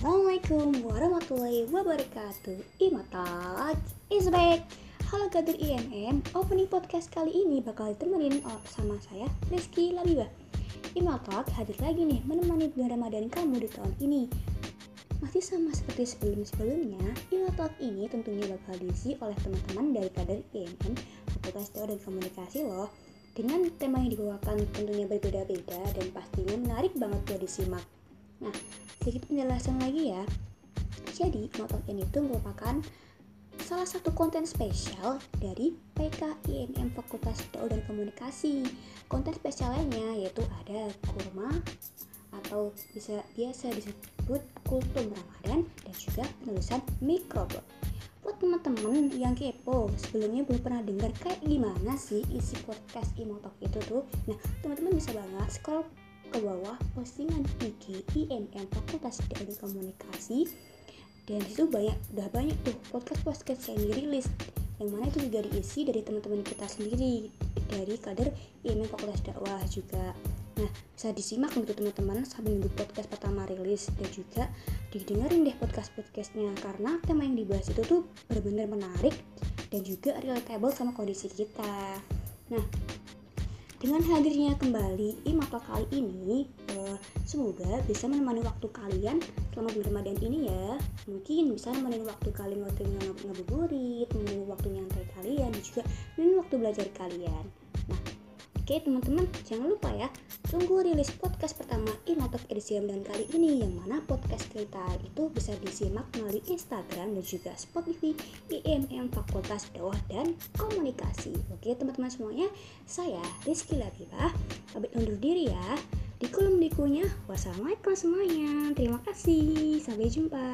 Assalamualaikum warahmatullahi wabarakatuh. Imotalk is back. Halo Gadir IMM Opening podcast kali ini bakal ditemenin sama saya Rizky Labiba Imotalk hadir lagi nih menemani bulan Ramadan kamu di tahun ini. Masih sama seperti sebelum-sebelumnya, Imotalk ini tentunya bakal diisi oleh teman-teman dari kader IMM Fakultas Teori dan Komunikasi loh. Dengan tema yang dibawakan tentunya berbeda-beda dan pastinya menarik banget buat disimak. Nah, sedikit penjelasan lagi ya. Jadi, ini itu merupakan salah satu konten spesial dari PKIMM Fakultas Teol dan Komunikasi. Konten spesialnya yaitu ada kurma atau bisa biasa disebut kultum Ramadan dan juga penulisan mikroblog. Buat teman-teman yang kepo, sebelumnya belum pernah dengar kayak gimana sih isi podcast Imotok itu tuh. Nah, teman-teman bisa banget scroll ke bawah postingan IG IMM Fakultas Teknik Komunikasi. Dan di situ banyak udah banyak tuh podcast podcast yang dirilis yang mana itu juga diisi dari teman-teman kita sendiri dari kader IMM Fakultas Dakwah juga. Nah bisa disimak untuk teman-teman sambil nunggu podcast pertama rilis dan juga didengerin deh podcast podcastnya karena tema yang dibahas itu tuh benar-benar menarik dan juga relatable sama kondisi kita. Nah dengan hadirnya kembali Imata kali ini, uh, semoga bisa menemani waktu kalian selama bulan Ramadan ini ya. Mungkin bisa menemani waktu kalian waktu ngabuburit, menemani waktu nyantai kalian, dan juga menemani waktu belajar kalian. Oke teman-teman, jangan lupa ya, tunggu rilis podcast pertama Imotok edisi Ramadan kali ini yang mana podcast kita itu bisa disimak melalui Instagram dan juga Spotify IMM Fakultas Dakwah dan Komunikasi. Oke teman-teman semuanya, saya Rizky Latifah, pamit undur diri ya. Di kolom dikunya, wassalamualaikum semuanya. Terima kasih, sampai jumpa.